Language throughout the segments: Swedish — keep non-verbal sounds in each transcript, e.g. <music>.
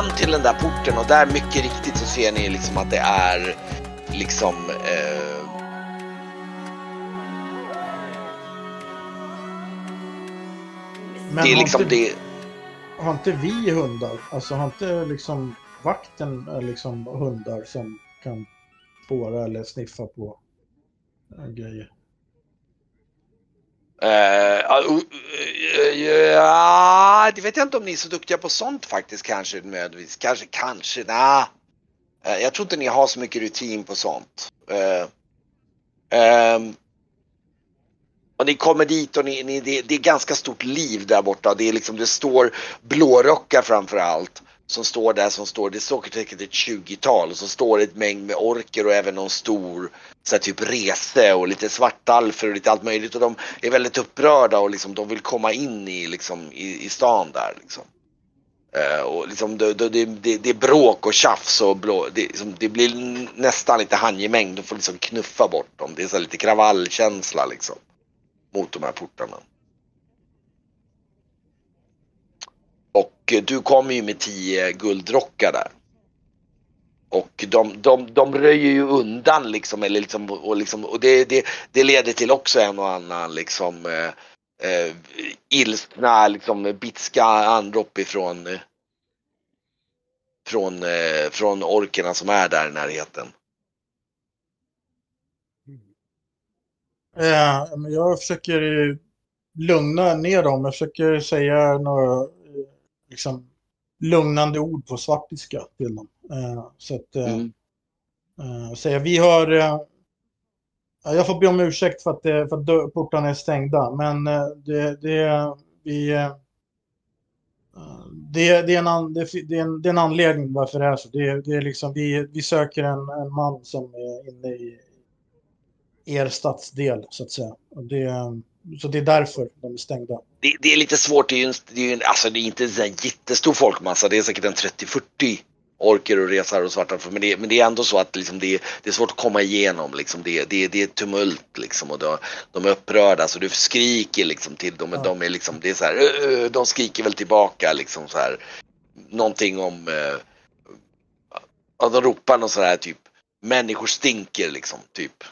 fram till den där porten och där mycket riktigt så ser ni liksom att det är liksom eh, Men det är har, liksom inte, det. har inte vi hundar? Alltså har inte liksom vakten eh, liksom hundar som kan spåra eller sniffa på äh, grejer? Uh, uh, uh, ja, det vet jag inte om ni är så duktiga på sånt faktiskt kanske nödvändigtvis. Kanske, kanske, nej. Eh, jag tror inte ni har så mycket rutin på sånt. Eh, ehm, och ni kommer dit och ni, ni, det, det är ganska stort liv där borta. Det, är liksom, det står blårockar framför allt som står där som står, det står säkert ett 20-tal och så står det ett mängd med orker och även någon stor så här, typ rese och lite svartalfer och lite allt möjligt och de är väldigt upprörda och liksom de vill komma in i liksom i, i stan där liksom. Uh, och liksom det, det, det, det är bråk och tjafs och blå, det, liksom, det blir nästan lite handgemäng. De får liksom knuffa bort dem. Det är så lite kravallkänsla liksom. Mot de här portarna. Och eh, du kommer ju med tio guldrockar där. Och de, de, de röjer ju undan liksom, eller liksom, och, liksom, och det, det, det leder till också en och annan liksom eh, eh, ilskna, liksom bitska anrop ifrån eh, från, eh, från orkerna som är där i närheten. Eh, men jag försöker lugna ner dem. Jag försöker säga några liksom, lugnande ord på svartiska till dem. Eh, så att eh, Mm. eh, säga vi har... Ja, jag får be om ursäkt för att, för att portarna är stängda, men det, det, vi, det, det, är an- det, det, är en, det är en anledning varför det är så. Det, det är liksom, vi, vi söker en, en man som är inne i er stadsdel, så att säga. Och det, så det är därför de är stängda. Det, det är lite svårt, det är ju, det är ju alltså det är inte en sån jättestor folkmassa, det är säkert en 30-40 orker och resar och svarta men det, men det är ändå så att liksom det, det är svårt att komma igenom. Liksom det, det, det är tumult liksom och de, de är upprörda så du skriker liksom till dem. Ja. de är liksom, det är så här, "Ö, ö", de skriker väl tillbaka liksom så här. Någonting om, eh, ja, de ropar något så här typ, människor stinker liksom typ.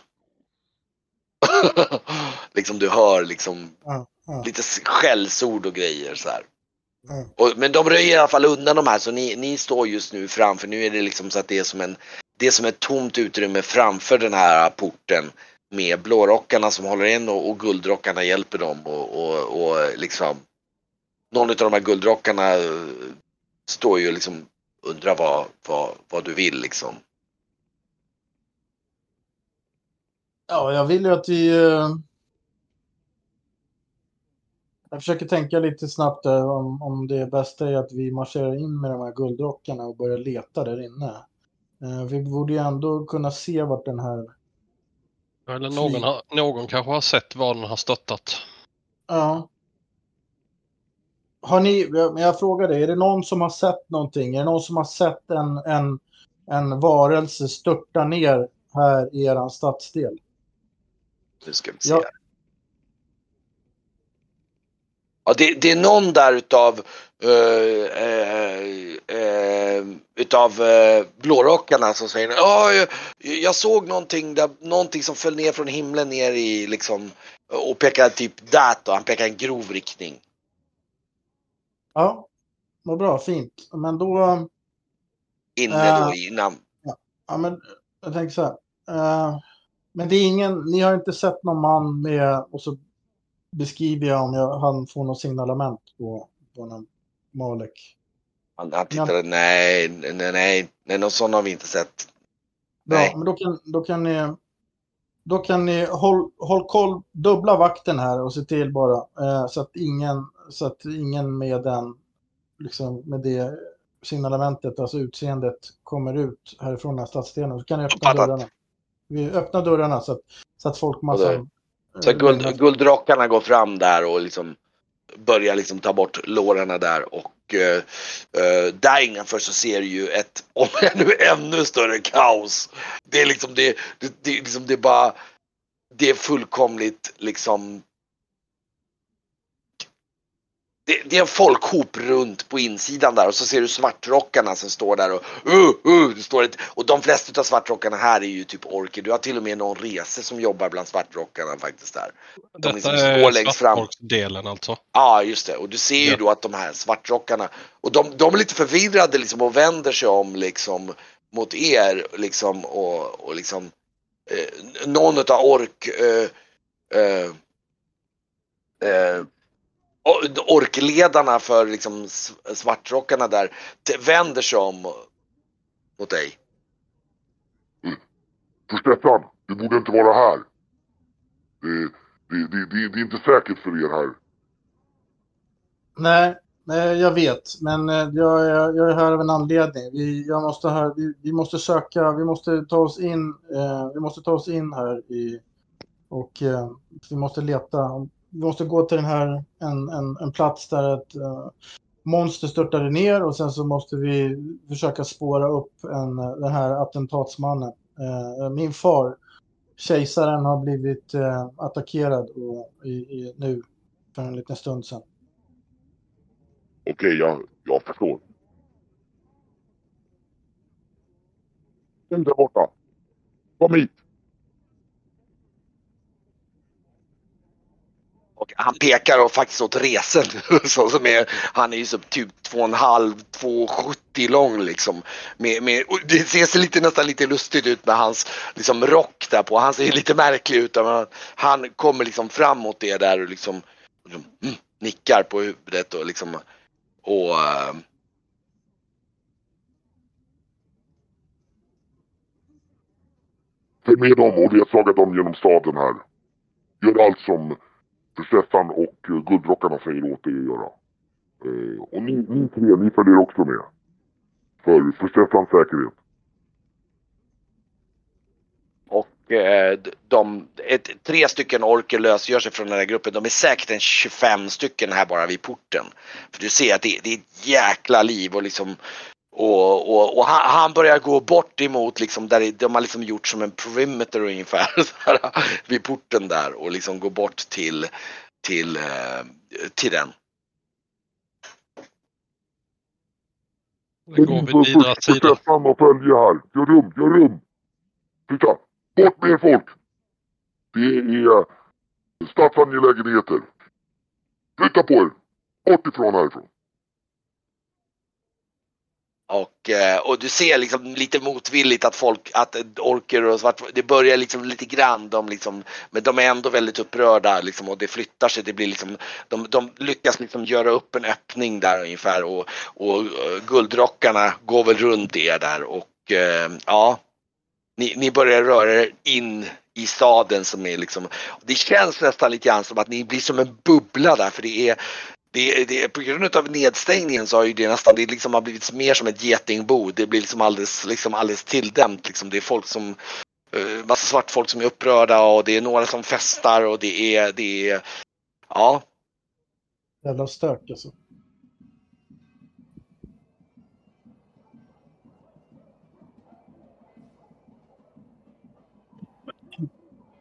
<laughs> liksom du hör liksom Ja, ja, lite skällsord och grejer så ja. Och, men de röjer i alla fall undan de här så ni, ni står just nu framför, nu är det liksom så att det är som en, det är som ett tomt utrymme framför den här porten med blårockarna som håller in och, och guldrockarna hjälper dem och, och, och liksom någon av de här guldrockarna eh, står ju liksom undrar vad, vad, vad du vill liksom. Ja, jag vill ju att vi... eh, Jag försöker tänka lite snabbt där om, om det bästa är att vi marscherar in med de här guldrockarna och börjar leta där inne. Eh, Vi borde ju ändå kunna se vart den här... Eller någon, har, någon kanske har sett var den har stöttat. Ja. Har ni, men jag frågar dig, är det någon som har sett någonting? Är det någon som har sett en, en, en varelse störta ner här i eran stadsdel? Nu ska vi se. Ja. Ja, det, det är någon där utav, uh, uh, utav uh, blårockarna som säger ja, jag, jag såg någonting, där, någonting som föll ner från himlen ner i liksom och pekar typ där då, han pekar en grov riktning. Ja, vad bra, fint. Men då... Inne då innan. Ja, men jag tänker så här. Men det är ingen, ni har inte sett någon man med, och så beskriver jag om jag, han får något signalement på, på någon Malek. Han, han tittade, nej, nej, nej, nej, någon sån har vi inte sett. Bra, Nej. men då kan, då kan ni, då kan ni håll, håll koll, dubbla vakten här och se till bara eh, så att ingen, så att ingen med den, liksom med det signalementet, alltså utseendet, kommer ut härifrån den här stadsdelen. Så kan ni öppna dörrarna. Vi öppnar dörrarna så att, så att folkmassan... Så eh, guld, guldrockarna går fram där och liksom börjar liksom ta bort lårarna där och uh, uh, där innanför så ser du ju ett, <laughs> om ännu ännu större kaos. Det är liksom det, det, det, är liksom det är bara, det är fullkomligt liksom det, det är en folkhop runt på insidan där och så ser du svartrockarna som står där och uh, uh, det står ett, och de flesta av svartrockarna här är ju typ orker. Du har till och med någon rese som jobbar bland svartrockarna faktiskt där. De Detta liksom är står längst fram. svartfolksdelen alltså. Ja, just det. Och du ser ju Ja. då att de här svartrockarna och de, de är lite förvirrade liksom och vänder sig om liksom mot er liksom och, och liksom eh, någon utav ork eh, eh, eh, orkledarna för liksom svartrockarna där vänder sig om mot dig. För Stefan, du borde inte vara här. Det, det, det, det, det är inte säkert för er här. Nej, nej, jag vet. Men eh, jag, är- jag är här av en anledning. Vi, jag måste här, vi, vi måste söka, vi måste ta oss in, eh, vi måste ta oss in här i, och eh, vi måste leta. Vi måste gå till den här, en, en, en plats där ett uh, monster störtade ner och sen så måste vi försöka spåra upp en, eh, den här attentatsmannen. Uh, min far, kejsaren, har blivit uh, attackerad och, i, i, nu för en liten stund sedan. Okej, jag, jag förstår. Den där borta. Kom hit. Och han pekar och faktiskt åt resen. <laughs> Så, som är, han är ju så typ 2,5, 2,70 lång liksom. Med, med, det ser lite, nästan lite lustigt ut med hans liksom, rock där på. Han ser lite märklig ut. Men han kommer liksom framåt det där och liksom, liksom mm, nickar på huvudet och liksom och eh, Följ med dem och ledsaga dem genom staden här. Gör allt som Stefan och eh, guldrockarna säger åt er att göra. Eh, och ni, ni tre, ni följer också med. För, för Stefans säkerhet. Och eh, de, ett, tre stycken orker lösgör sig från den här gruppen. De är säkert en 25 stycken här bara vid porten. För du ser att det, det är ett jäkla liv och liksom och, och, och han, han börjar gå bort emot liksom där de har liksom gjort som en perimeter ungefär <laughs> så här, vid porten där och liksom går bort till till, eh, till den. Då går vi sidan. Stefan och följe här. Gör rum, gör rum. Titta, bort med er folk. Det är statsangelägenheter. Flytta på er. Bort ifrån härifrån. Och, eh, och du ser liksom lite motvilligt att folk, att orker och svart, det börjar liksom lite grann, de liksom, men de är ändå väldigt upprörda liksom och det flyttar sig, det blir liksom, de, de lyckas liksom göra upp en öppning där ungefär och, och eh, guldrockarna går väl runt er där och eh, ja, ni, ni börjar röra er in i staden som är liksom, det känns nästan lite grann som att ni blir som en bubbla där för det är det, det, på grund av nedstängningen så har ju det nästan, det liksom har blivit mer som ett getingbo. Det blir liksom alldeles, liksom alldeles tilldämt liksom. Det är folk som, uh, massa svart folk som är upprörda och det är några som festar och det är, det är, ja. Jävla stök alltså.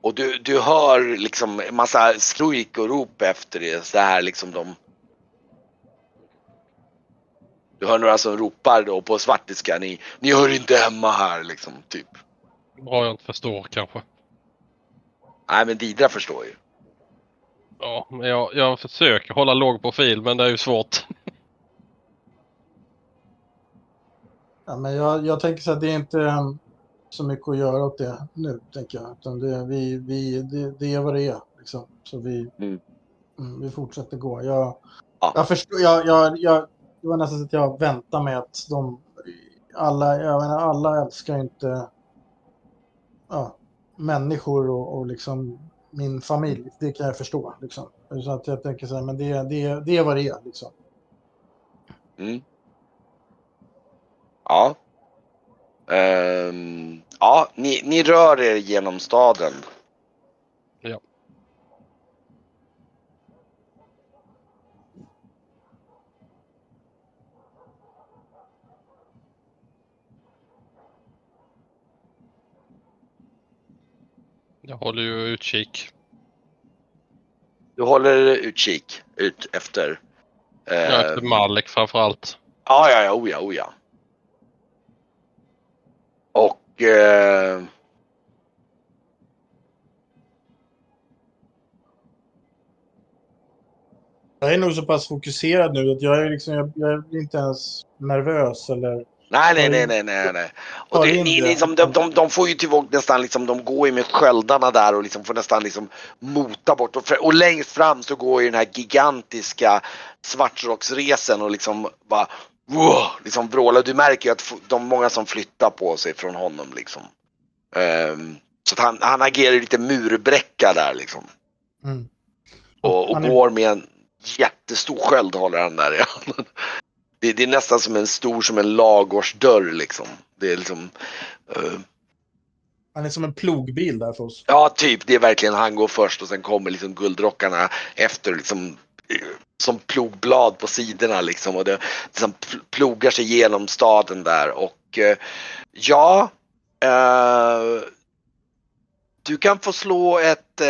Och du, du hör liksom massa skrik och rop efter det. Så här liksom de. Du hör några som ropar då på svartiska. Ni, ni hör inte hemma här liksom, typ. Bra jag inte förstår kanske. Nej men Didra förstår ju. Ja, men jag, jag försöker hålla låg profil men det är ju svårt. Ja, men jag, jag tänker så att det är inte um, så mycket att göra åt det nu, tänker jag. Utan det, vi, vi, det, det är vad det är. Liksom. Så vi, Mm. mm, vi fortsätter gå. Jag, Ja. jag förstår, jag, jag, jag, det var nästan så att jag väntade mig att de alla, jag menar, alla älskar ju inte ja, människor och, och liksom min familj. Det kan jag förstå. Liksom. Så att jag tänker så här, men det, det, det är vad det är. Liksom. Mm. Ja. Um, ja, ni, ni rör er genom staden. Jag håller ju utkik. Du håller utkik ut efter Ja, Eh, efter Malek framförallt. Ja, ja, ja, oh ja, oh ja. Och... Eh, Jag är nog så pass fokuserad nu att jag är, liksom, jag, jag blir inte ens nervös eller... nej, nej, nej, nej, nej, nej. Och det, ni, liksom, de, de, de får ju till våg nästan liksom, de går ju med sköldarna där och liksom får nästan liksom mota bort. Och, och längst fram så går ju den här gigantiska svartrocksresen och liksom bara wow, liksom vrålar. Du märker ju att de många som flyttar på sig från honom liksom. Ehm, så att han, han agerar lite murbräcka där liksom. Mm. Och, och är- går med en jättestor sköld håller han där i handen. Det, det är nästan som en stor som en lagårdsdörr liksom. Det är liksom eh, Han är som en plogbil där för oss. Ja, typ. Det är verkligen han går först och sen kommer liksom guldrockarna efter liksom eh, som plogblad på sidorna liksom och det liksom pl- plogar sig genom staden där och eh, ja eh, du kan få slå ett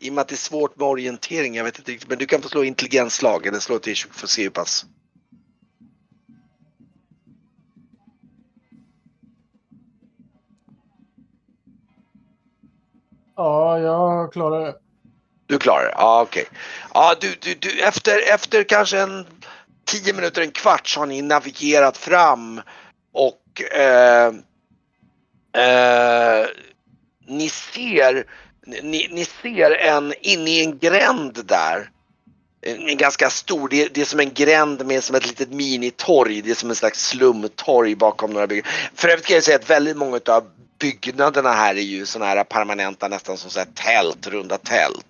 i och med att det är svårt med orientering, jag vet inte riktigt, men du kan få slå intelligensslag eller slå till för att se hur pass. Ja, jag klarar det. Du klarar det? Ja, okej. Ja, du, du, du, efter, efter kanske en tio minuter, en kvart så har ni navigerat fram och eh, eh, ni ser ni, ni ser en inne i en gränd där. En, en ganska stor, det, det är som en gränd med som ett litet minitorg. Det är som en slags slumtorg bakom några byggnader. För övrigt kan jag säga att väldigt många av byggnaderna här är ju sådana här permanenta nästan som så här tält, runda tält.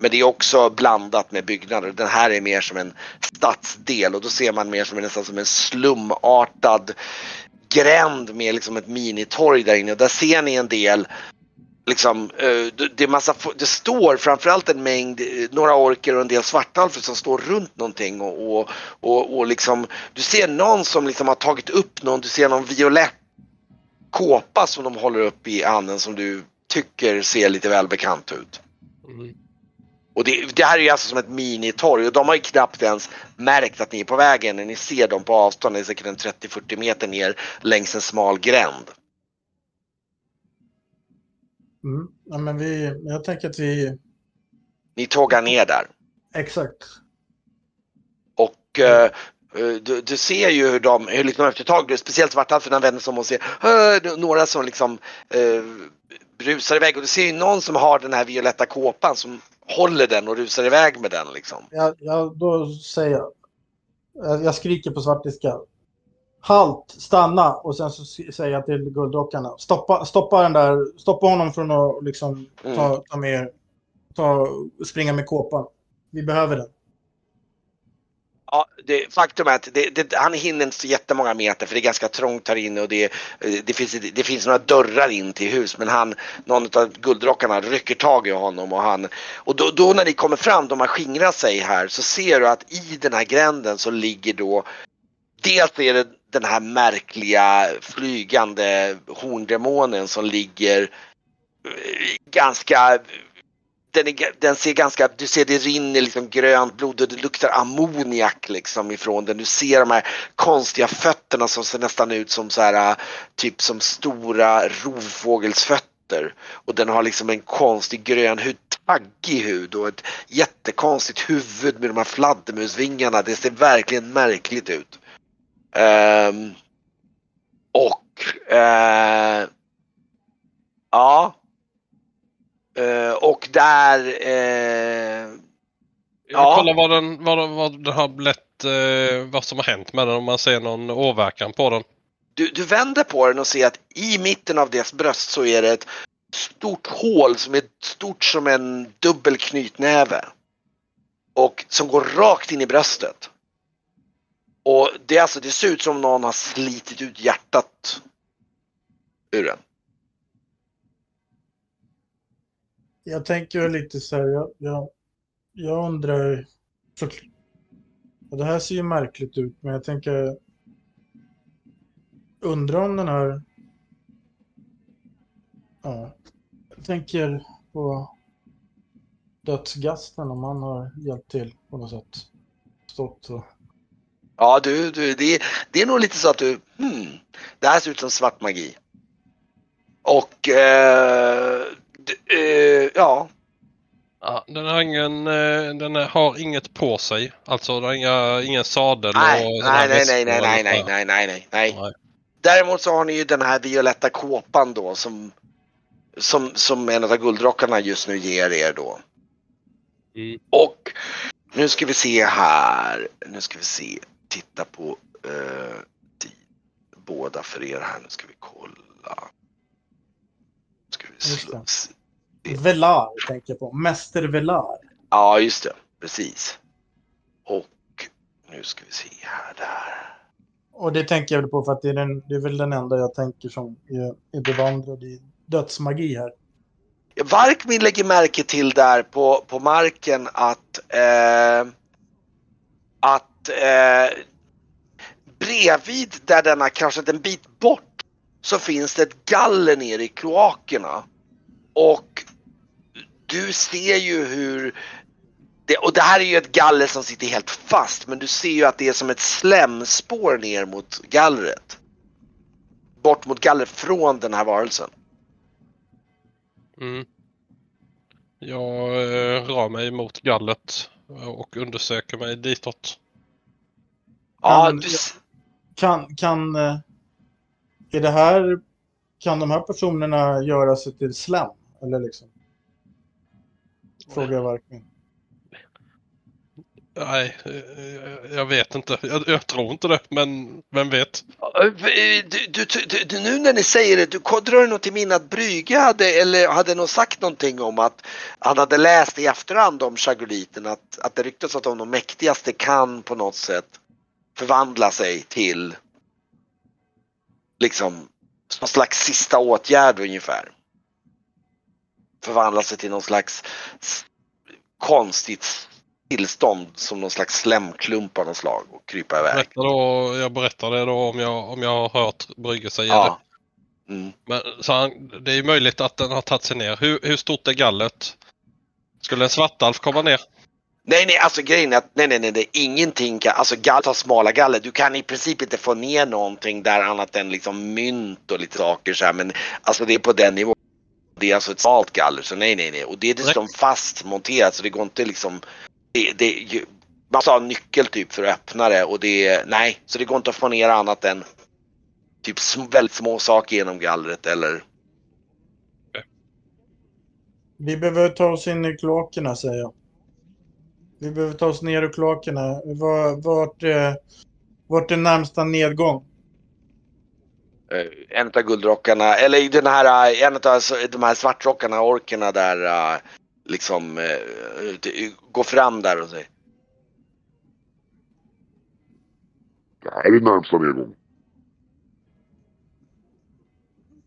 Men det är också blandat med byggnader. Den här är mer som en stadsdel och då ser man mer som en, nästan som en slumartad gränd med liksom ett minitorg där inne. Och där ser ni en del Liksom, eh, det, är massa, det står framförallt en mängd, eh, några orker och en del svartalfer som står runt någonting och, och, och, och liksom, du ser någon som liksom har tagit upp någon, du ser någon violett kåpa som de håller upp i handen som du tycker ser lite välbekant ut. Mm. Och det, det här är ju alltså som ett minitorg och de har ju knappt ens märkt att ni är på vägen när ni ser dem på avstånd. Det är säkert en 30-40 meter ner längs en smal gränd. Mm. Ja, men vi, jag tänker att vi... Ni tågar ner där. Exakt. Och eh, eh, du, du ser ju hur de, hur liksom efter ett tag, speciellt svartalferna vänder sig om och ser några som liksom eh, rusar iväg och du ser ju någon som har den här violetta kåpan som håller den och rusar iväg med den liksom. Jag, jag, då säger. Jag, jag skriker på svartiska. Halt, stanna! Och sen så s- säger jag till guldrockarna. Stoppa, stoppa den där, stoppa honom från att liksom ta, ta med, ta, springa med kåpan. Vi behöver den. Ja, det, faktum är att det, det, han hinner inte så jättemånga meter för det är ganska trångt här inne och det, det, finns, det finns några dörrar in till hus men han, någon av guldrockarna rycker tag i honom och han och då, då när ni kommer fram, de har skingrat sig här så ser du att i den här gränden så ligger då dels är det den här märkliga flygande horndemonen som ligger eh, ganska den, är, den ser ganska, du ser det rinner liksom grönt blod och det luktar ammoniak liksom ifrån den. Du ser de här konstiga fötterna som ser nästan ut som så här eh, typ som stora rovfågelsfötter. Och den har liksom en konstig grön hud, taggig hud och ett jättekonstigt huvud med de här fladdermusvingarna. Det ser verkligen märkligt ut. Ehm, och eh, ja. Eh, och där eh, Jag Ja. kollar vad den, vad, vad den har blivit, vad som har hänt med den om man ser någon åverkan på den. du, du vänder på den och ser att i mitten av dess bröst så är det ett stort hål som är stort som en dubbel knytnäve. Och som går rakt in i bröstet. Och det, alltså, det ser ut som någon har slitit ut hjärtat ur den. Jag tänker lite så här, jag, jag, jag undrar... för, det här ser ju märkligt ut, men jag tänker... Undrar om den här... Ja, jag tänker på dödsgasten, om han har hjälpt till på något sätt. stått och Ja, du, du det, det är nog lite så att du, hmm, det här ser ut som svart magi. Och, eh, d- eh, ja, Ja, den har ingen, eh, den har inget på sig. Alltså den har inga, ingen sadel nej, och nej, nej, nej, nej, nej, nej, nej, nej, nej. Nej. Däremot så har ni ju den här violetta kåpan då som, som, som en av guldrockarna just nu ger er då. Mm. Och nu ska vi se här. Nu ska vi se. Titta på eh, båda för er här. Nu ska vi kolla. Ska vi slå. Velar tänker jag på. Mäster Velar. Ja, just det. Precis. Och nu ska vi se här där. Och det tänker jag väl på för att det är, den, det är väl den enda jag tänker som är, är bevandrad i dödsmagi här. Varkmin lägger märke till där på, på marken att eh, att eh, bredvid där den har kraschat en bit bort så finns det ett galler nere i kloakerna. Och du ser ju hur det, och det här är ju ett galler som sitter helt fast men du ser ju att det är som ett slemspår ner mot gallret. Bort mot gallret från den här varelsen. Mm. Jag eh, rör mig mot gallret och undersöker mig ditåt. Ja, du, Kan, kan, eh, är det här, kan de här personerna göra sig till slem? Eller liksom? Frågar jag Varkmin. Nej, eh, jag vet inte. Jag, jag tror inte det, men vem vet? Du, du, du, nu när ni säger det, du drar nog till minne att Brygge hade, eller hade nog sagt någonting om att han hade läst i efterhand om chagoliten att, att det ryktas att de mäktigaste kan på något sätt förvandla sig till liksom någon slags sista åtgärd ungefär. Förvandla sig till någon slags konstigt tillstånd som någon slags slemklump av något slag och krypa iväg. Berätta då, jag berättar det då om jag, om jag har hört Brygge säga Ja. Mm. det. Men, så han, det är möjligt att den har tagit sig ner. Hur, hur stort är gallret? Skulle en svartalf komma ner? Nej, nej, alltså grejen är att nej, nej, nej, nej ingenting kan, alltså gall har smala galler. Du kan i princip inte få ner någonting där annat än liksom mynt och lite saker så här, men alltså det är på den nivån. Det är alltså ett smalt galler, så nej, nej, nej. Och det är dessutom fastmonterat så det går inte liksom, det, det, man måste ha en nyckel typ för att öppna det och det, nej, så det går inte att få ner annat än typ sm- väldigt små saker genom gallret eller Vi behöver ta oss in i kloakerna säger jag. Vi behöver ta oss ner i kloakerna. Var- Vart, eh, vart är närmsta nedgång? eh, en av guldrockarna, eller i den här, eh, en av de här svartrockarna, orkerna där liksom gå fram där och säger Det här är närmsta nedgång.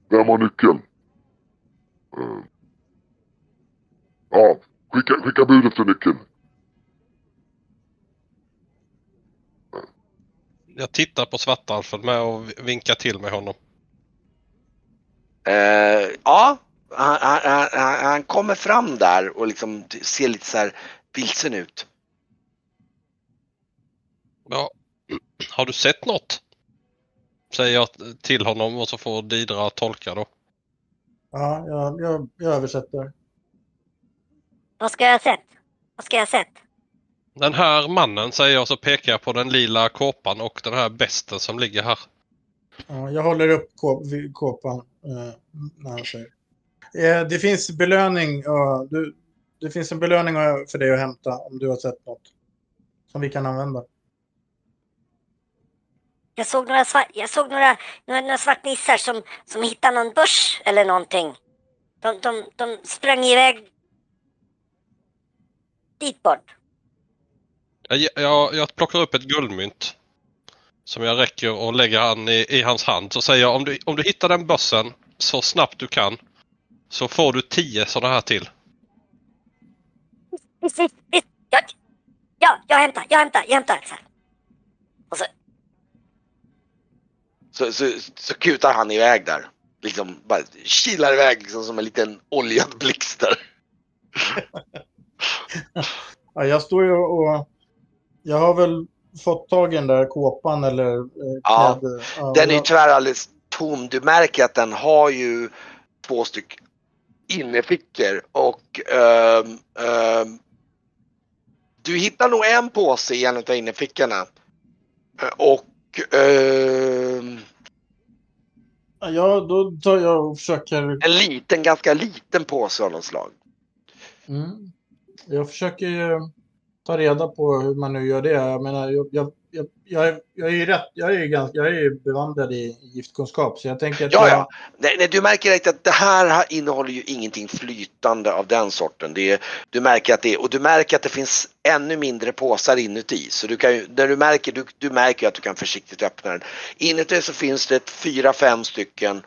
Vem har nyckeln? Ja, skicka, skicka bud efter nyckeln. Jag tittar på svartalfen med och vinkar till med honom. Eh, ja, han, han, han, han kommer fram där och liksom ser lite så här vilsen ut. Ja. Har du sett något? Säger jag till honom och så får Didra tolka då. Ja, jag, jag, jag översätter. Vad ska jag ha sett? Vad ska jag ha sett? Den här mannen säger jag så pekar jag på den lila kåpan och den här besten som ligger här. Ja, jag håller upp kå- kåpan eh, när han säger. Eh, det finns belöning. ja, du, det finns en belöning eh, för dig att hämta om du har sett något. Som vi kan använda. Jag såg några, svart, jag såg några, några, några svartnissar som, som hittade någon börs eller någonting. De, de, de sprang iväg dit bort. Jag, jag, jag plockar upp ett guldmynt. Som jag räcker och lägger han i, i hans hand. Så säger jag om du, om du hittar den bössen så snabbt du kan. Så får du tio sådana här till. Visst, visst, visst. Ja, ja, jag hämtar, jag hämtar, jag hämtar. Och så, Så, så, så kutar han iväg där. Liksom bara kilar iväg liksom som en liten oljad blixt där. <laughs> Ja, jag står ju och, Jag har väl fått tag i den där kåpan eller eh, Ja. Ja, Den är ju tyvärr alldeles tom. Du märker att den har ju två stycken innerfickor och ehm, ehm, du hittar nog en påse i en av innerfickorna. Eh, Och ehm, Ja, då tar jag och försöker... en liten, ganska liten påse av något slag. Mm. Jag försöker ju ta reda på hur man nu gör det. Jag menar, jag, jag, jag, jag, är- ju rätt, jag är ju ganska, jag är ju bevandrad i giftkunskap så jag tänker att Ja, ja. Nej, nej, du märker direkt att det här innehåller ju ingenting flytande av den sorten. Det är, du märker att det och du märker att det finns ännu mindre påsar inuti. Så du kan ju, när du märker, du, du märker att du kan försiktigt öppna den. Inuti så finns det fyra, fem stycken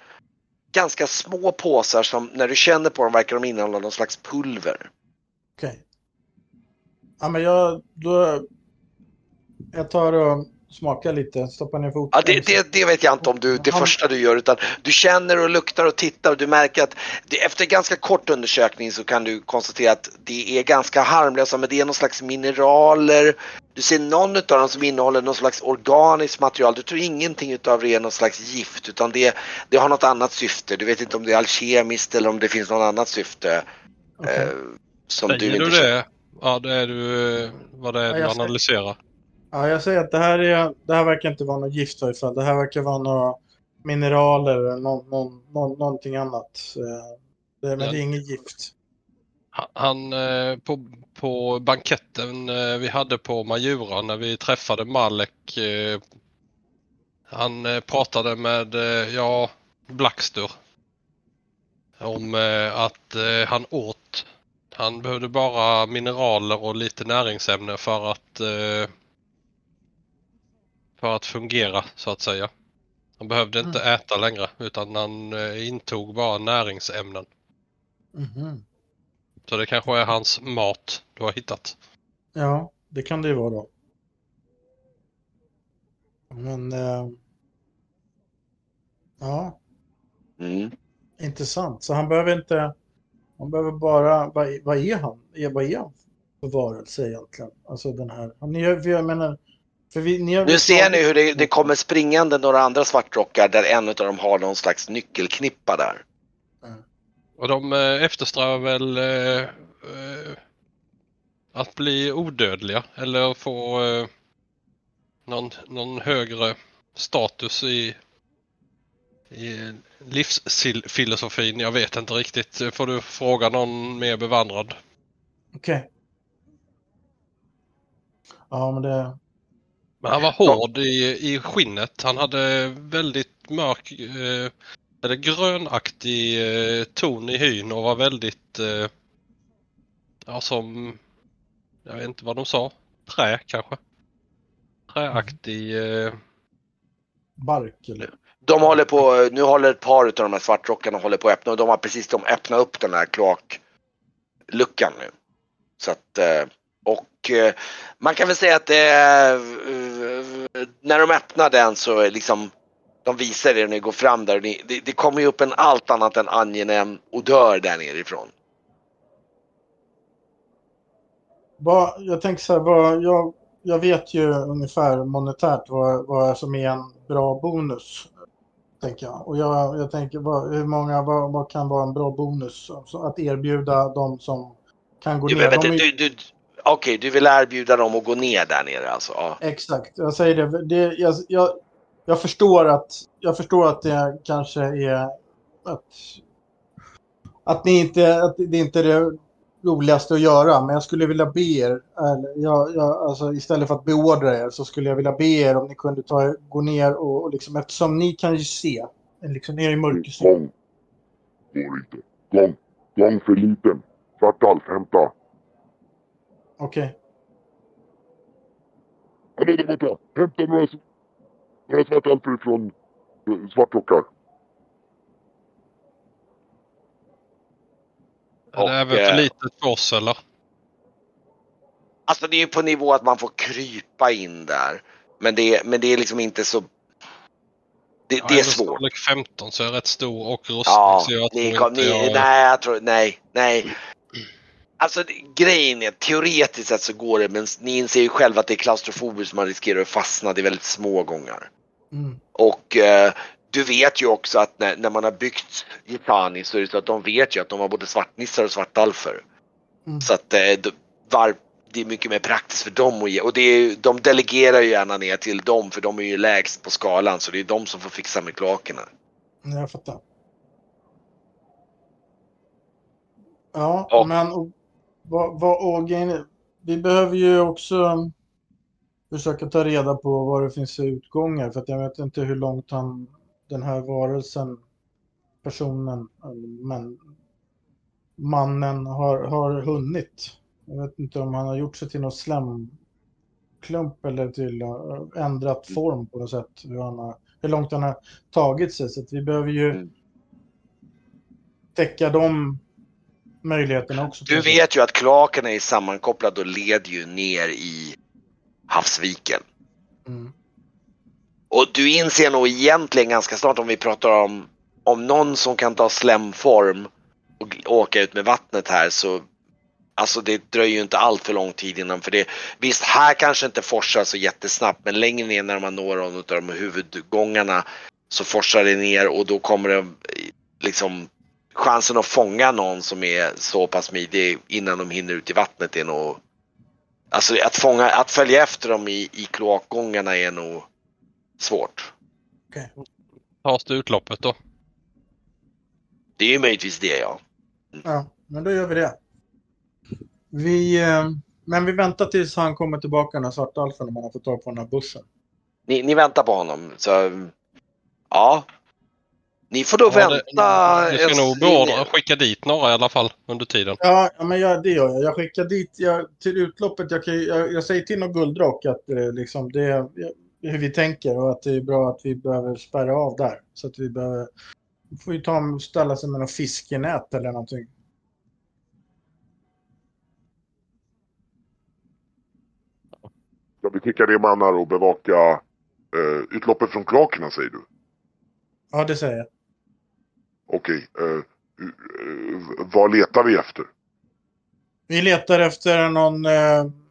ganska små påsar som när du känner på dem verkar de innehålla någon slags pulver. Okej. Ja, men jag, då, jag tar och smakar lite, stoppar ner foten. Ja, det, det, det vet jag inte om du, det Han- första du gör utan du känner och luktar och tittar och du märker att det, efter ganska kort undersökning så kan du konstatera att det är ganska harmlösa men det är någon slags mineraler. Du ser någon av dem som innehåller någon slags organiskt material. Du tror ingenting utav det är någon slags gift utan det, det har något annat syfte. Du vet inte om det är alkemiskt eller om det finns något annat syfte. Okej. Eh, som du Säger inte du känner. Ja, det är du, eh, vad det är Ja, du analyserar. Ja, jag säger att det här, är, det här verkar inte vara något gift i fall. Det här verkar vara några mineraler eller någon, någon, någon, någonting annat. Eh, Det, men Ja. det är inget gift. Han- eh, på, på banketten eh, vi hade på Majura när vi träffade Malek. eh, Han eh, pratade med, eh, ja, Blackster. Om eh, att eh, han åt. Han behövde bara mineraler och lite näringsämne för att eh, för att fungera så att säga. Han behövde inte äta längre utan han eh, intog bara näringsämnen. Mhm. Så det kanske är hans mat du har hittat. Ja, det kan det ju vara då. Men... Eh, ja, Mm. intressant. Så han behöver inte... Han behöver bara... Vad, är- vad är han? Vad är han för varelse egentligen? Alltså den här... Ni, jag menar... För vi, ni har Nu ser ni hur det, det kommer springande några andra svartrockar där en av dem har någon slags nyckelknippa där. Och de eh, eftersträvar väl eh, eh, att bli odödliga eller få eh, någon, någon högre status i livsfilosofin. Jag vet inte riktigt. Får du fråga någon mer bevandrad? Okej. Ja, men det... Men han var hård i, i skinnet. Han hade väldigt mörk eh, eller grönaktig eh, ton i hyn och var väldigt eh, ja, som jag vet inte vad de sa. Trä kanske? Träaktig. Eh, Bark eller? De håller på, nu håller ett par av de här svartrockarna håller på att öppna och de har precis de öppnat upp den här kloakluckan nu. Så att, eh, och eh, man kan väl säga att det eh, när de öppnar den så liksom de visar det när ni går fram där ni, det, det kommer ju upp en allt annat än angenäm odör där nerifrån. Jag tänker så här, vad, jag, jag vet ju ungefär monetärt vad, vad som är en bra bonus. Tänker jag. Och jag, jag tänker, vad, hur många, vad, vad kan vara en bra bonus? Alltså att erbjuda de som kan gå Du, ner. är, du, du, Okej, du vill erbjuda dem att gå ner där nere alltså? Ja. Exakt, jag säger det. det jag, jag, jag, förstår att, jag förstår att det kanske är att, att, ni inte, att det inte är det roligaste att göra, men jag skulle vilja be er, jag, jag, alltså, istället för att beordra er, så skulle jag vilja be er om ni kunde ta, gå ner och, och liksom, eftersom ni kan ju se, liksom ner i. Gång. Går inte. Gång. Gång för liten. Svartalf, hämta. Okej, Ja, nej, vänta. Hämta några, några svartalfer från eh, är det Och, även för eh, litet för oss eller? Alltså det är ju på nivå att man får krypa in där. Men det, men det är liksom inte så... Det, Ja, det är svårt. Storlek 15 så är jag rätt stor och rustning Ja, så jag tror ni, inte ni, jag... nej, jag tror, nej, nej. Alltså det- grejen är, teoretiskt sett så går det men ni inser ju själva att det är klaustrofobiskt man riskerar att fastna, det är väldigt små gångar. Mm. Och eh, du vet ju också att när, när man har byggt Gitani så är det så att de vet ju att de har både svartnissar och svartalfer. Mm. Så att eh, de, var, det är mycket mer praktiskt för dem att ge. Och det är, de delegerar ju gärna ner till dem för de är ju lägst på skalan så det är de som får fixa med kloakerna. Jag fattar. Ja, Ja. men och, vad, vad, och vi behöver ju också försöka ta reda på vad det finns för utgångar. För att jag vet inte hur långt han, den här varelsen, personen, men, mannen har, har hunnit. Jag vet inte om han har gjort sig till någon slemklump eller till uh, ändrat form på något sätt. Hur, han har, hur långt han har tagit sig. Så vi behöver ju Mm. täcka de möjligheterna också. Du vet ju att kloakerna är sammankopplade och leder ju ner i havsviken. Mm. Och du inser nog egentligen ganska snart om vi pratar om, om någon som kan ta slemform och åka ut med vattnet här så Alltså det dröjer ju inte allt för lång tid innan för det. Visst, här kanske inte forsar så jättesnabbt men längre ner när man når någon av de huvudgångarna så forsar det ner och då kommer det liksom chansen att fånga någon som är så pass smidig innan de hinner ut i vattnet är nog Alltså att fånga, att följa efter dem i, i kloakgångarna är nog svårt. Okej. Tas det utloppet då? Det är ju möjligtvis det ja. Ja, men då gör vi det. Vi, eh, men vi väntar tills han kommer tillbaka, den här svartalfen, om han har fått tag på den här bussen. Ni, ni väntar på honom så ja. Ni får då Ja, vänta. du ska nog beordra skicka dit några i alla fall under tiden. Ja, men jag, det gör jag. Jag skickar dit jag, till utloppet. Jag, kan, jag, jag säger till någon guldrock att eh, liksom det är hur vi tänker och att det är bra att vi behöver spärra av där. Så att vi behöver... Vi får ju ta, ställa sig med något fiskenät eller någonting. Ska vi skicka ner mannar och bevaka eh, utloppet från kloakerna säger du? Ja, det säger jag. Okej. Eh, eh, vad letar vi efter? Vi letar efter någon... Eh,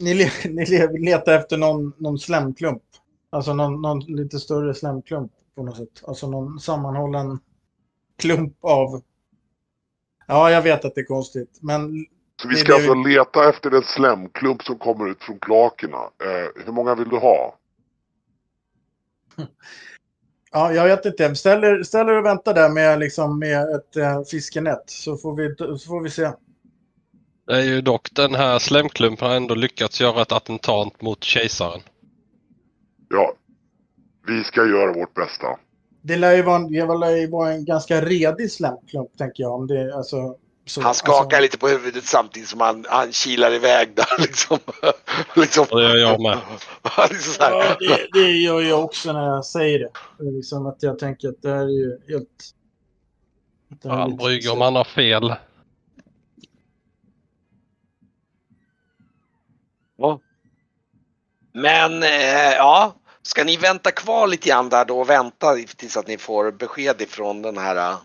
ni, le, <laughs> ni le, letar efter någon, någon slemklump. Alltså någon, någon lite större slemklump på något sätt. Alltså någon sammanhållen klump av... Ja, jag vet att det är konstigt. Men Så vi ska alltså leta efter en slemklump som kommer ut från kloakerna. Eh, hur många vill du ha? <laughs> ja, jag vet inte. Ställer, ställer och väntar där med, liksom, med ett eh, fiskenät så får, vi, så får vi se. Det är ju dock den här slemklumpen har ändå lyckats göra ett attentat mot kejsaren. Ja. Vi ska göra vårt bästa. Det lär ju vara en, det lär ju vara en ganska redig slemklump, tänker jag. Om det, alltså, så, Han skakar alltså, lite på huvudet samtidigt som han, han kilar iväg där <laughs> liksom. liksom. Det gör jag med. <laughs> liksom. Ja, det, det gör jag också när jag säger det. Liksom att jag tänker att det här är ju helt... lite- Brygger om han har fel. Ja. Men eh, ja, ska ni vänta kvar lite grann där då och vänta tills att ni får besked ifrån den här eh,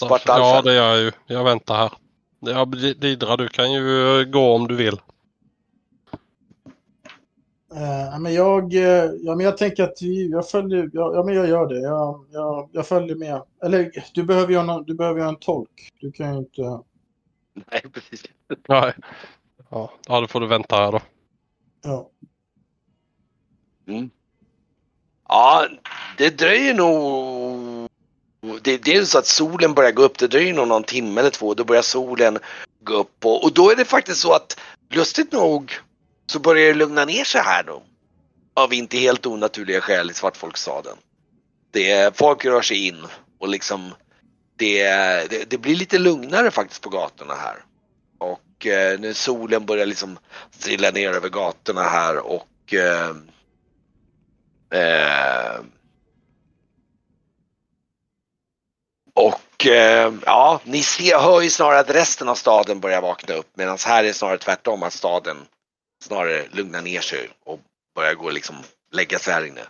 Svartalfen. Ja, det gör jag ju. Jag väntar här. Ja, Didra, du kan ju eh, gå om du vill. Eh, men jag, eh, ja, men jag tänker att jag följer, ja, ja men jag gör det. Jag, jag, jag följer med. Eller du behöver ju ha, någon- du behöver ju ha en tolk. Du kan ju inte... Nej, precis. Nej. Ja, ja, då får du vänta här då. Ja. Mm. Ja, det dröjer nog. Det, det är ju så att solen börjar gå upp. Det dröjer nog någon timme eller två. Då börjar solen gå upp och, och då är det faktiskt så att lustigt nog så börjar det lugna ner sig här då. Av inte helt onaturliga skäl i Svartfolksstaden. Det folk rör sig in och liksom det, det, det blir lite lugnare faktiskt på gatorna här. Och eh, nu solen börjar liksom strilla ner över gatorna här och eh, Eh, och eh, ja, ni ser, hör ju snarare att resten av staden börjar vakna upp medan här är snarare tvärtom att staden snarare lugnar ner sig och börjar gå liksom lägga sig här inne.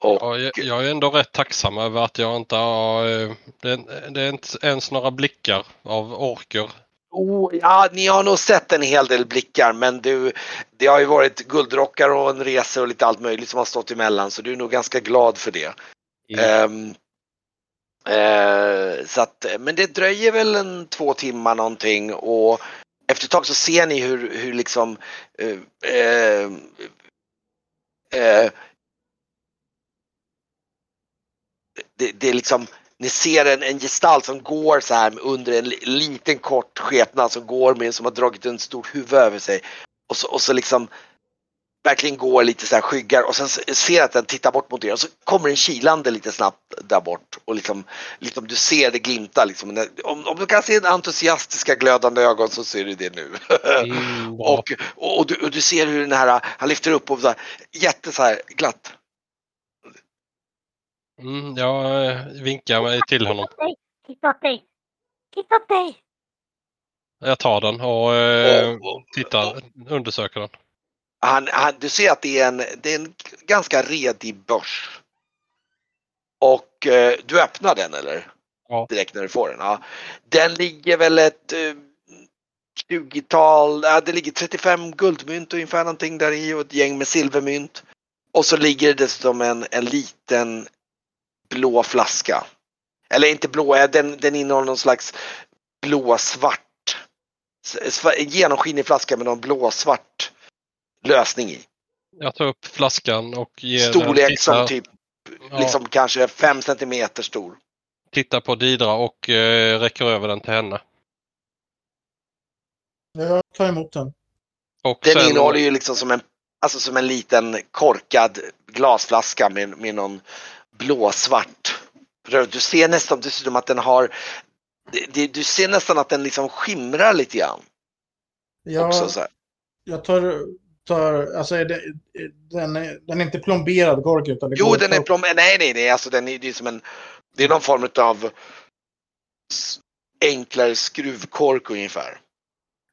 Och, Ja, jag, jag är ändå rätt tacksam över att jag inte har... Eh, det, det är inte ens några blickar av orker oh, ja, ni har nog sett en hel del blickar men du, det har ju varit guldrockar och en resa och lite allt möjligt som har stått emellan så du är nog ganska glad för det. Ehm, eh, så att, men det dröjer väl en två timmar någonting och efter ett tag så ser ni hur, hur liksom eh, eh, det, det är liksom ni ser en, en gestalt som går så här under en li- liten kort skepnad som går med som har dragit en stor huvud över sig. Och så, och så liksom verkligen går lite så här skyggar och sen ser att den tittar bort mot er och så kommer den kilande lite snabbt där bort och liksom, liksom du ser det glimta liksom. Om, om du kan se den entusiastiska glödande ögon så ser du det nu. <laughs> Mm, bra. och, och, du, och du ser hur den här, han lyfter upp och så här, jätte så här glatt. Mm, jag eh, vinkar mig till honom. Titta åt dig! Titta åt dig! Jag tar den och eh, Och- och- tittar, undersöker den. Han, han, du ser att det är en, det är en ganska redig börs. Och eh, du öppnar den eller? Ja. Direkt när du får den. Ja. Den ligger väl ett eh, 20-tal, ja, det ligger 35 guldmynt ungefär någonting där i och ett gäng med silvermynt. Och så ligger det dessutom en, en liten blå flaska. Eller inte blå, eh, den, den innehåller någon slags blåsvart, genomskinlig flaska med någon blåsvart lösning i. Jag tar upp flaskan och ger den, Storlek som tittar, typ ja, liksom kanske 5 centimeter stor. tittar på Didra och eh, räcker över den till henne. Jag tar emot den. Och Den sen, innehåller ju liksom som en, alltså som en liten korkad glasflaska med, med någon blåsvart. Du ser nästan dessutom att den har, du ser nästan att den liksom skimrar lite grann. Jag, Också så här. jag tar, tar alltså är det, den, är, den är inte plomberad kork utan det Jo, den är upp. plom, nej, nej, nej, alltså den är, det är som en, det är någon form av enklare skruvkork ungefär.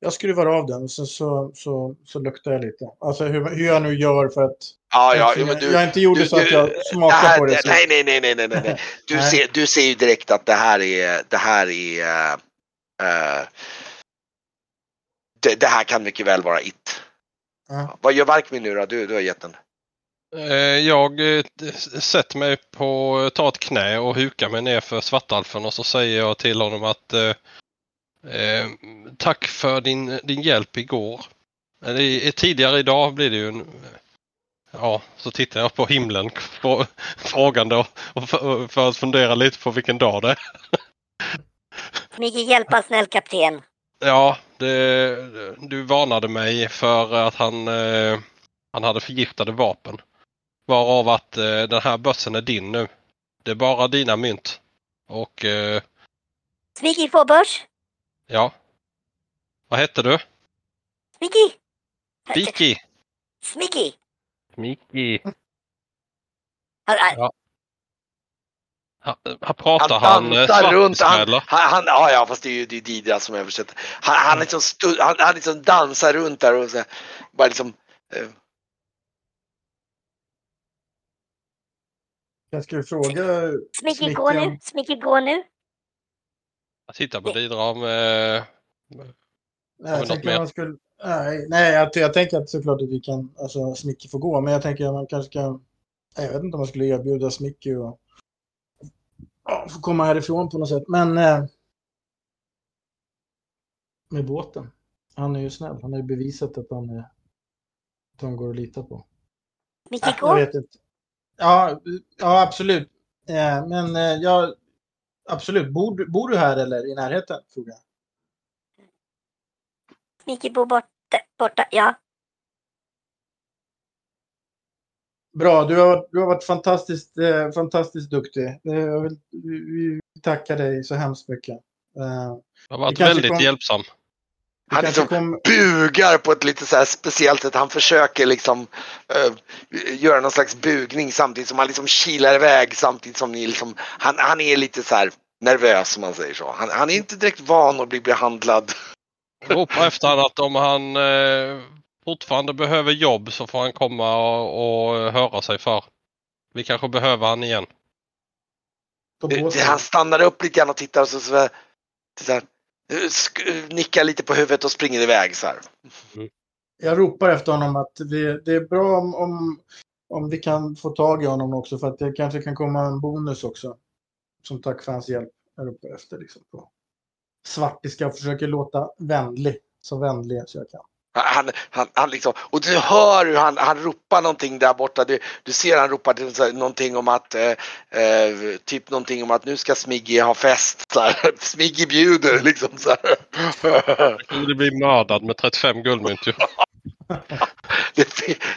Jag skruvar av den och sen så, så, så luktar jag lite. Alltså hur, hur jag nu gör för att... Ja, ja, jag, jo, men du, jag inte gjorde du- så att jag smakar här, på det. Så. nej, nej, nej, nej, nej, nej. <laughs> Du, Nej. Ser, du ser ju direkt att det här är, det här är, eh, det, det här kan mycket väl vara it. Ja. Vad gör Varkmin nu då? Du, du har gett den. eh, jag sätter mig på, tar ett knä och hukar mig ner för svartalfen och så säger jag till honom att eh, eh, tack för din, din hjälp igår. Eller i- tidigare idag blir det ju en, Ja, så tittar jag på himlen frå- frågande och, och för, för att fundera lite på vilken dag det är. <laughs> Mycket hjälpa snäll kapten. Ja, det, du varnade mig för att han, eh, han hade förgiftade vapen. Varav att eh, den här bössen är din nu. Det är bara dina mynt. Och eh, Smicky får börs. Ja. Vad hette du? Smicky! Diki? Smicky! Miki. Han, han, Ja. Ha, ha, pratar Han han, eh, runt. Han, eller? han, han, ja, ja, fast det är ju det är Didra som översätter. Han, han, liksom stu, han, han liksom dansar runt där och så, bara liksom eh, Jag skulle fråga... Smicky gå nu. Smicky gå nu. Jag tittar på Didra med... Nej, jag mer? man skulle... Nej, nej jag, jag tänker att såklart att vi kan... Alltså Smicky får gå, men jag tänker att man kanske kan... Jag vet inte om man skulle erbjuda Smicky och... Ja, få komma härifrån på något sätt, men... Eh, med båten. Han är ju snäll. Han har ju bevisat att han, är, att han går att lita på. Smicky Äh, jag gå. vet inte. Ja, ja absolut. Eh, men eh, jag... Absolut. Bor, du- bor du här eller i närheten? Frågar jag. Smicky bor borta. borta. Ja. Bra, du har, du har varit fantastiskt, eh, fantastiskt duktig. Eh, jag vill, vi, vi tackar dig så hemskt mycket. Eh, Jag har varit väldigt kom- hjälpsam. Han liksom kom, bugar på ett lite så här speciellt sätt. Han försöker liksom eh, göra någon slags bugning samtidigt som han liksom kilar iväg samtidigt som ni liksom, han, han är lite så här nervös om man säger så. Han, han är inte direkt van att bli behandlad. Ropa efter honom att om han eh, fortfarande behöver jobb så får han komma och, och höra sig för. Vi kanske behöver han igen. Han stannar upp lite grann och tittar och så, så, så här, sk- nickar lite på huvudet och springer iväg så här. Jag ropar efter honom att det, det är bra om, om, om vi kan få tag i honom också för att det kanske kan komma en bonus också. Som tack för hans hjälp. Jag ropar efter liksom på svartiska och försöker låta vänlig. Så vänlig så jag kan. Han, han, han liksom, och du hör hur han, han ropar någonting där borta. Du, du ser han ropar någonting om att, eh, eh, typ någonting om att nu ska Smiggy ha fest. Så här. <laughs> Smiggy bjuder liksom så här. Det blir mördad med 35 guldmynt ju. <laughs> Det,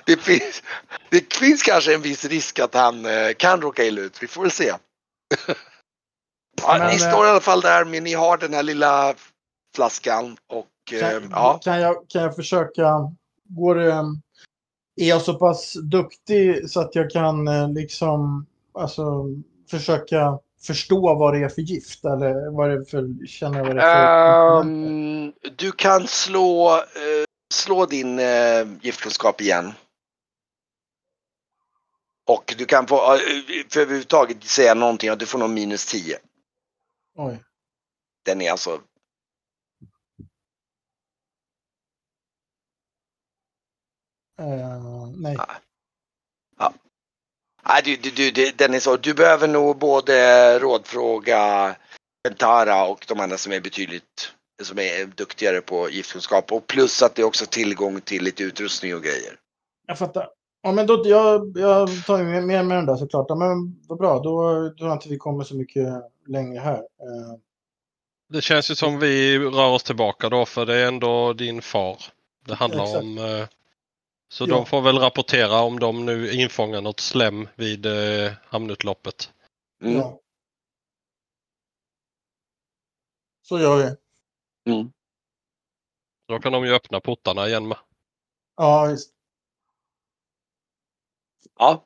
det, finns, det finns kanske en viss risk att han eh, kan råka illa ut. Vi får väl se. <laughs> Ja, Men, ni eh, står i alla fall där men ni har den här lilla flaskan och Kan, ja. kan, jag, kan jag försöka... Går det... Är jag så pass duktig så att jag kan eh, liksom alltså, försöka förstå vad det är för gift? Eller vad det är för... Känner vad det är för... Ehm, du kan slå, eh, slå din uh, giftkunskap igen. Och du kan få, eh, för överhuvudtaget säga någonting att du får nog minus 10. Oj. Den är alltså Eh, nej. Nej, du, du, du, det- den är så. Du behöver nog både rådfråga Pentara och de andra som är betydligt som är duktigare på giftkunskap och plus att det är också tillgång till lite utrustning och grejer. Jag fattar. Ja, men då, jag, jag tar med, med mig den där såklart. Ja, men vad bra, då då tror jag inte vi kommer så mycket längre här. Eh, Det känns ju som vi rör oss tillbaka då för det är ändå din far det handlar Exakt. om. Så Ja. de får väl rapportera om de nu infångar något slem vid eh, hamnutloppet. Mm. ja. Så gör vi. Mm. Då kan de ju öppna portarna igen med. Ja, visst. Ja.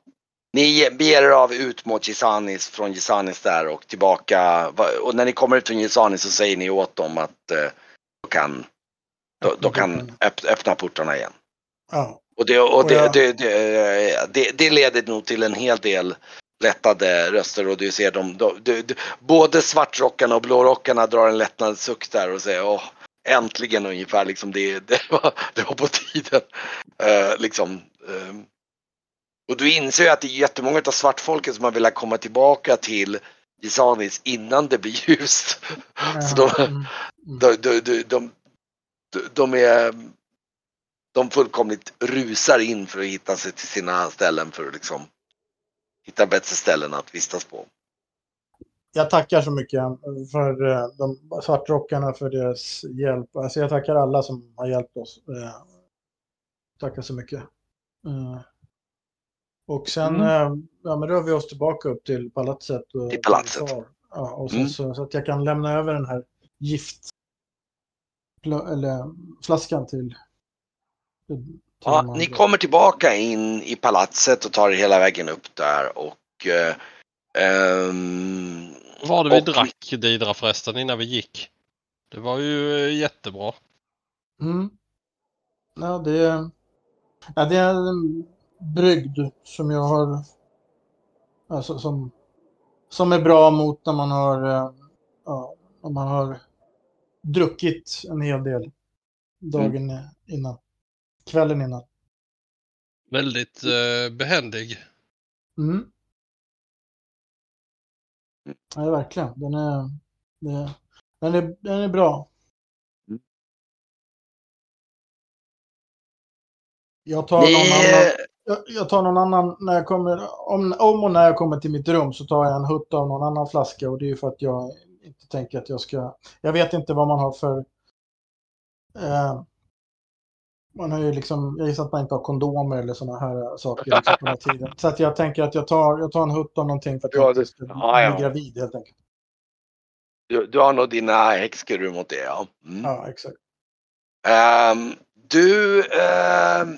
Ni beger er av ut mot Gisanis, från Gisanis där och tillbaka. Och när ni kommer ut från Gisanis så säger ni åt dem att eh, de kan, de, de kan öpp, öppna portarna igen. Ja. Och, det, och det, det, det, det, leder nog till en hel del lättade röster och du ser dem, de, de, de, både svartrockarna och blårockarna drar en lättnadens suck där och säger åh, äntligen ungefär liksom det, det, var, det var på tiden. Eh, liksom, ehm. och du inser ju att det är jättemånga av svartfolket som har velat komma tillbaka till Gisanis innan det blir ljust. Så de, Mm, mm. de, de, de, de, de är de fullkomligt rusar in för att hitta sig till sina ställen för att liksom hitta bättre ställen att vistas på. Jag tackar så mycket för eh, de svartrockarna för deras hjälp. Alltså jag tackar alla som har hjälpt oss. Eh, Tackar så mycket. Eh, Och sen Mm. ja, men rör vi oss tillbaka upp till palatset. Och, Till palatset. Ja, och sen Mm. så, så att jag kan lämna över den här gift eller flaskan till Ja, ni kommer tillbaka in i palatset och tar er hela vägen upp där och eh, ehm, Vad var det vi Och- drack Didra förresten innan vi gick? Det var ju eh, jättebra. Mm. Ja, det är, ja, det är en brygd som jag har, alltså som, som är bra mot när man har, eh, ja, om man har druckit en hel del dagen innan, kvällen innan. Väldigt eh, behändig. Mm. Ja, verkligen. Den är, den är, den är bra. Mm. Jag tar någon annan. Jag, jag tar någon annan när jag kommer, om, om och när jag kommer till mitt rum så tar jag en hutt av någon annan flaska och det är ju för att jag inte tänker att jag ska, jag vet inte vad man har för, eh, man har ju liksom, jag gissar att man inte har kondomer eller sådana här saker liksom på den här tiden. Så att jag tänker att jag tar, jag tar en hutt av någonting för att Ja, jag inte ska bli gravid helt enkelt. du, du har nog dina häxkuror mot det ja. Mm. Ja, exakt. Ehm, du, ehm,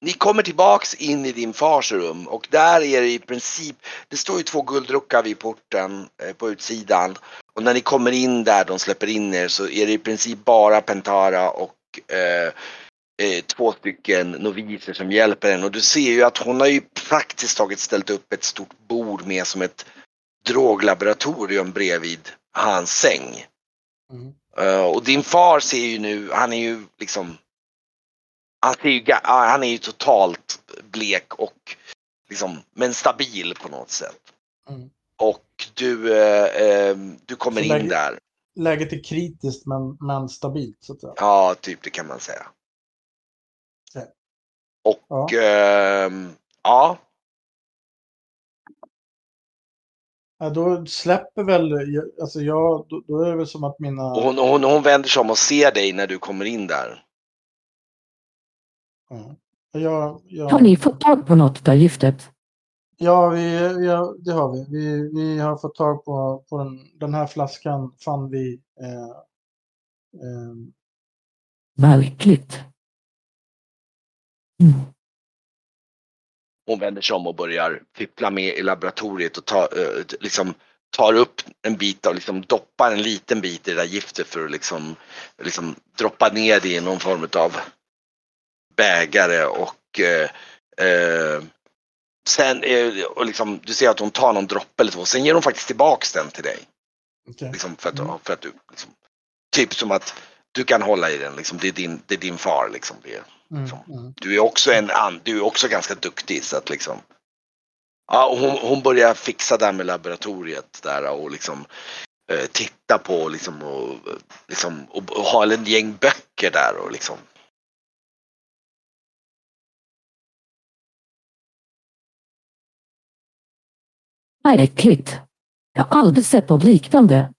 ni kommer tillbaks in i din fars rum och där är det i princip, det står ju två guldruckar vid porten eh, på utsidan. Och när ni kommer in där de släpper in er så är det i princip bara Pentara och eh, eh, två stycken noviser som hjälper henne och du ser ju att hon har ju praktiskt taget ställt upp ett stort bord med som ett droglaboratorium bredvid hans säng. Mm. Eh, och din far ser ju nu, han är ju liksom han, ser ju, han är ju totalt blek och liksom, men stabil på något sätt. Mm. Och du, eh, eh, du kommer Så in där. Läget är kritiskt men, men stabilt så att säga. Ja, typ det kan man säga. Okej. Och Ja. ehm, ja, Ja, då släpper väl, alltså jag, då, då är det väl som att mina... och hon, hon, hon vänder sig om och ser dig när du kommer in där. Ja. Jag, jag, Har ni fått tag på något av giftet? Ja, vi, ja, det har vi. Vi, vi har fått tag på, på den, den här flaskan fann vi. Eh, eh, Märkligt. Mm. Hon vänder sig om och börjar fippla med i laboratoriet och tar, eh, liksom, tar upp en bit av, liksom doppar en liten bit i det där giftet för att liksom, liksom droppa ner det i någon form av bägare och eh, eh, sen och liksom, du ser att hon tar någon droppe eller så. Sen ger hon faktiskt tillbaks den till dig. okej. Liksom för att, Mm. för att du, liksom, typ som att du kan hålla i den. Liksom. Det, är din, det är din far. Liksom. Det är, Mm, du är också en du är också ganska duktig så att liksom. Ja, hon, hon börjar fixa där med laboratoriet där och liksom eh, titta på liksom och, eh, liksom och, och ha en gäng böcker där och liksom. Märkligt. Jag har aldrig sett något liknande.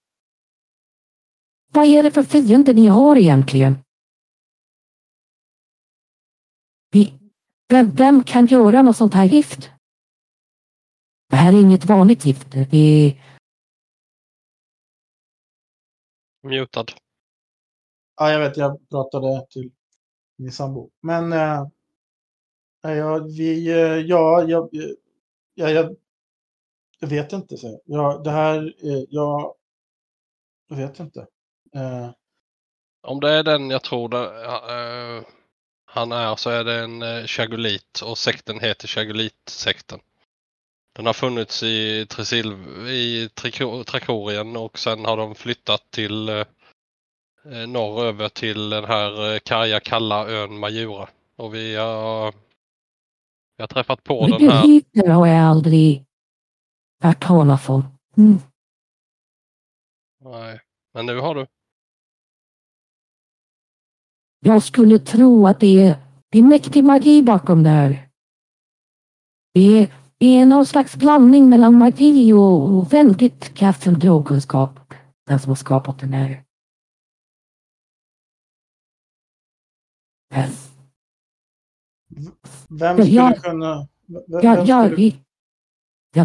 Vad är det för fiender ni har egentligen? Vi, vem, vem kan göra något sånt här gift? Det här är inget vanligt gift. Det är, Mutad. Ja, jag vet, jag pratade till min sambo. Men eh, nej, ja, vi, eh, ja, jag, ja, jag, jag vet inte. Så. Ja, det här, eh, ja, jag vet inte. Eh, Om det är den jag tror det, eh, han är så är det en uh, chagolit och sekten heter chagolit-sekten. Den har funnits i, Tresil, i Trakorien och sen har de flyttat till uh, norröver till den här karga kalla ön Majura. Och vi har, vi har träffat på den här. Begriper har jag aldrig hört talas om. Mm. Nej, men nu har du. Jag skulle tro att det är, det är mäktig magi bakom det här. Det är, det är någon slags blandning mellan magi och, och väldigt kraftig drogkunskap. Den som har skapat den här. Vem skulle jag- kunna... v- v- Jag, vem skulle, jag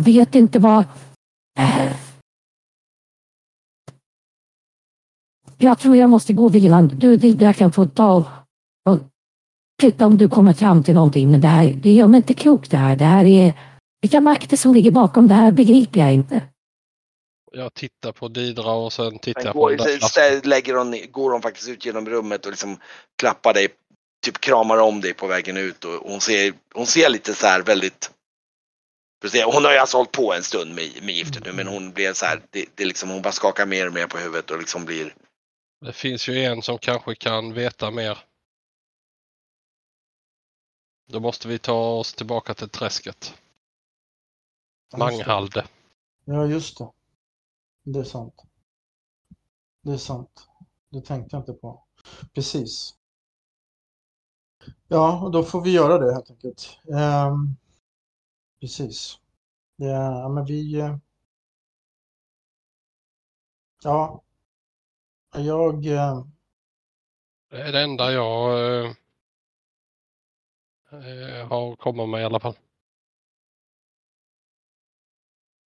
vet inte vad... Jag tror jag måste gå vilan. Du, det där kan få ta och titta om du kommer fram till någonting. Men det här, det gör mig inte klokt det här. Det här är... Vilka makter som ligger bakom det här begriper jag inte. Jag tittar på Didra och sen tittar Sen jag på så lägger hon, går hon faktiskt ut genom rummet och liksom klappar dig, typ kramar om dig på vägen ut och hon ser, hon ser lite så här väldigt hon har ju alltså hållit på en stund med, med giftet nu men hon blev så här, det, det är liksom, hon bara skakar mer och mer på huvudet och liksom blir Det finns ju en som kanske kan veta mer. Då måste vi ta oss tillbaka till träsket. Manghalde. Ja, just det. Det är sant. Det är sant. Det tänkte jag inte på. Precis. Ja, och då får vi göra det helt enkelt. Ehm, precis. Det, ja, men vi... eh, Ja. Jag... eh, Det är det enda jag eh, eh, har kommit med i alla fall.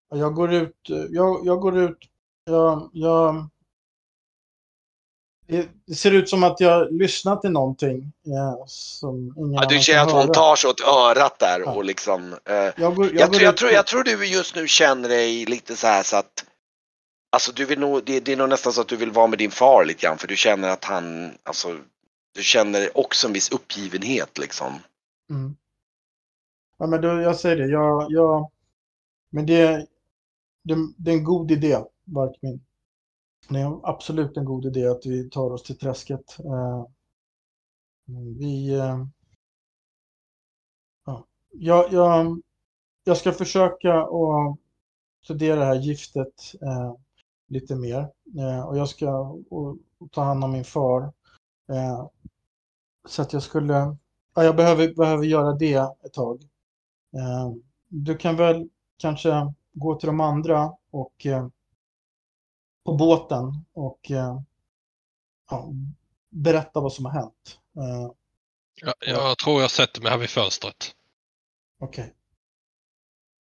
Jag går ut, jag, jag går ut, jag, jag... Det ser ut som att jag lyssnar till någonting eh, som ingen Ja, du känner att hon höra. tar sig åt örat där Ja. och liksom eh, Jag, går, jag, jag, går tror, jag tror du just nu känner dig lite så här så att Alltså du vill nog, det, det är nog nästan så att du vill vara med din far lite grann för du känner att han, alltså du känner också en viss uppgivenhet liksom. Mm. Ja, men då, jag säger det. Jag, jag, men det, det, det är en god idé, Barkmin. Det är absolut en god idé att vi tar oss till träsket. Eh, vi... Eh, ja. jag, jag, jag ska försöka att studera det här giftet eh, lite mer. Eh, och jag ska och, och ta hand om min far. Eh, så att jag skulle... Ja, jag behöver, behöver göra det ett tag. Eh, du kan väl kanske gå till de andra och eh, på båten och eh, ja, berätta vad som har hänt. Eh, Jag, jag tror jag sätter mig här vid fönstret. Okej.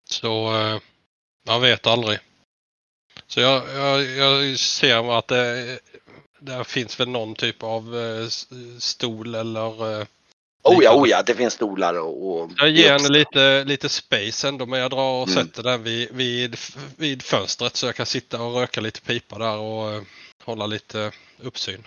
Så eh, man vet aldrig. Så jag, jag, jag ser att det, där finns väl någon typ av eh, stol eller... Oh ja, oh ja, det finns stolar och... och Jag ger henne lite, lite space ändå men jag drar och Mm. sätter den vid, vid, vid fönstret så jag kan sitta och röka lite pipa där och eh, hålla lite uppsyn.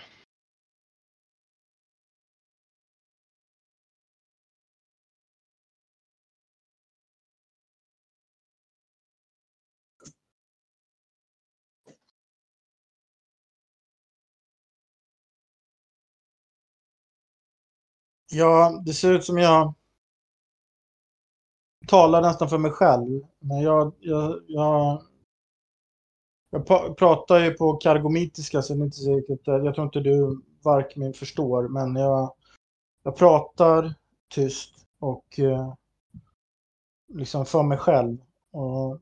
Ja, det ser ut som jag talar nästan för mig själv. Men jag, jag, jag, jag pratar ju på kargomitiska så det är inte säkert. Jag tror inte du Varkmin förstår. Men jag, jag pratar tyst och eh, liksom för mig själv. Och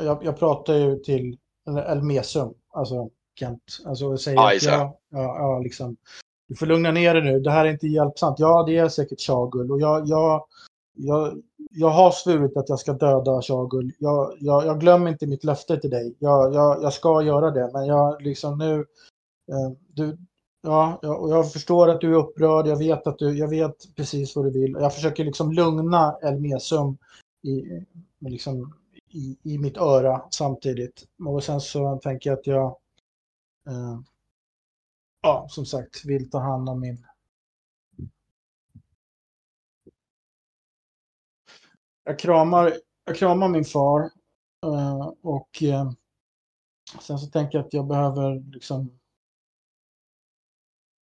jag, jag pratar ju till Elmesum, alltså Kent. Alltså jag säger att det. jag, ja, ja, liksom, du får lugna ner dig nu, det här är inte hjälpsamt. Ja, det är säkert Shagul och jag, jag, jag, jag har svurit att jag ska döda Shagul. Jag, jag, jag glömmer inte mitt löfte till dig. Jag, jag, jag ska göra det, men jag liksom nu... Eh, du, ja, jag, och jag förstår att du är upprörd. Jag vet, att du, jag vet precis vad du vill. Jag försöker liksom lugna Elmesum i, liksom, i, i mitt öra samtidigt. Och sen så tänker jag att jag... Eh, ja, som sagt, vill ta hand om min jag kramar, jag kramar min far eh, och eh, sen så tänker jag att jag behöver liksom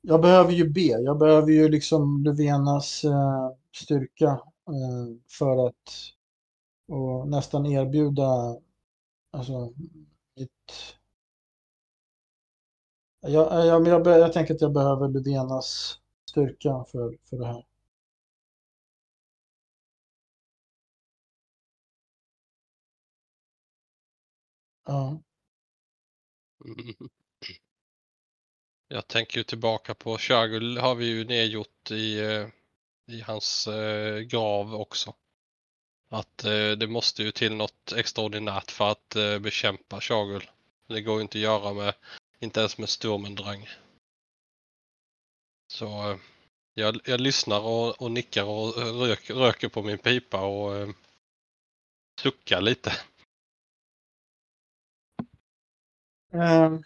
jag behöver ju be. Jag behöver ju liksom Löfvenas eh, styrka för att och nästan erbjuda alltså mitt jag, eh, jag, jag, jag, tänker att jag behöver Ludenas styrka för, för det här. Ja. Mm. Jag tänker ju tillbaka på Shagul har vi ju nedgjort i, eh, i hans eh, grav också. Att eh, det måste ju till något extraordinärt för att eh, bekämpa Shagul. Det går ju inte att göra med, inte ens med Sturmendrang. Så eh, jag, jag lyssnar och, och nickar och rök, röker på min pipa och eh, suckar lite. Eh,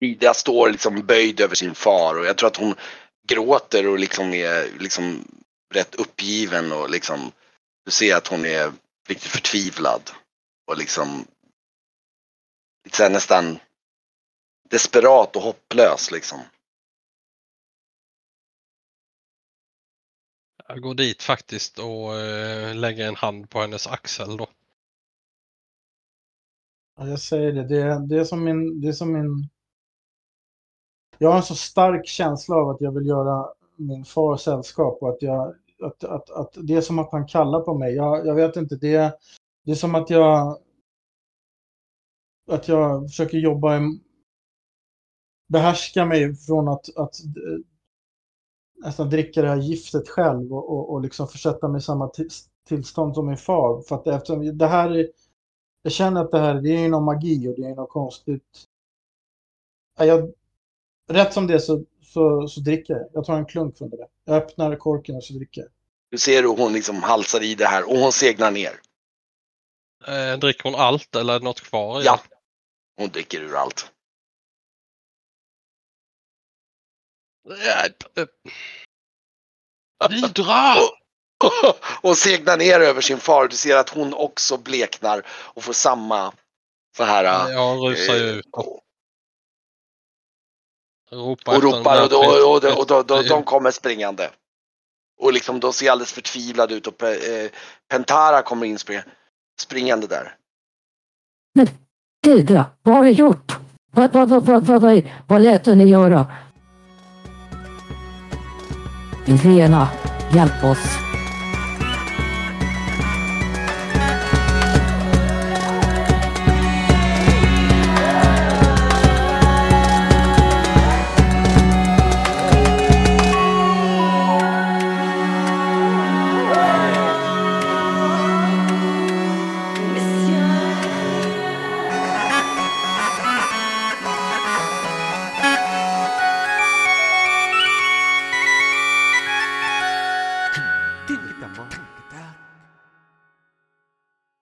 Ida står liksom böjd över sin far och jag tror att hon gråter och liksom är liksom rätt uppgiven och liksom du ser att hon är riktigt förtvivlad och liksom här nästan desperat och hopplös liksom. Jag går dit faktiskt och eh, lägger en hand på hennes axel då. Ja, jag säger det. Det, det, är som min, det är som min... Jag har en så stark känsla av att jag vill göra min far sällskap och att, jag, att, att, att det är som att han kallar på mig. Jag, jag vet inte, det, det är som att jag att jag försöker jobba i, behärska mig från att, att eh, nästan dricka det här giftet själv och, och, och liksom försätta mig i samma till, tillstånd som min far. För att eftersom det här är, jag känner att det här det är ju någon magi och det är något konstigt. Ja, Jag, rätt som det så, så, så dricker jag. Jag tar en klunk från det där. Jag öppnar korken och så dricker jag. Du ser hur hon liksom halsar i det här och hon segnar ner. Eh, dricker hon allt eller är det något kvar? Ja. Hon dricker ur allt. Vidra! och segnar ner över sin far. Du ser att hon också bleknar och får samma så här. Jag rusar ju eh, ut och ropar och ropar och, då, och, då, och då, då, de <laughs> kommer springande. Och liksom de ser alldeles förtvivlade ut och eh, Pentara kommer in spring, springande där. <laughs> Tilda, vad har vi gjort? Vad, vad, vad, vad, vad, vad, vad lät du ni göra? Helena, hjälp oss.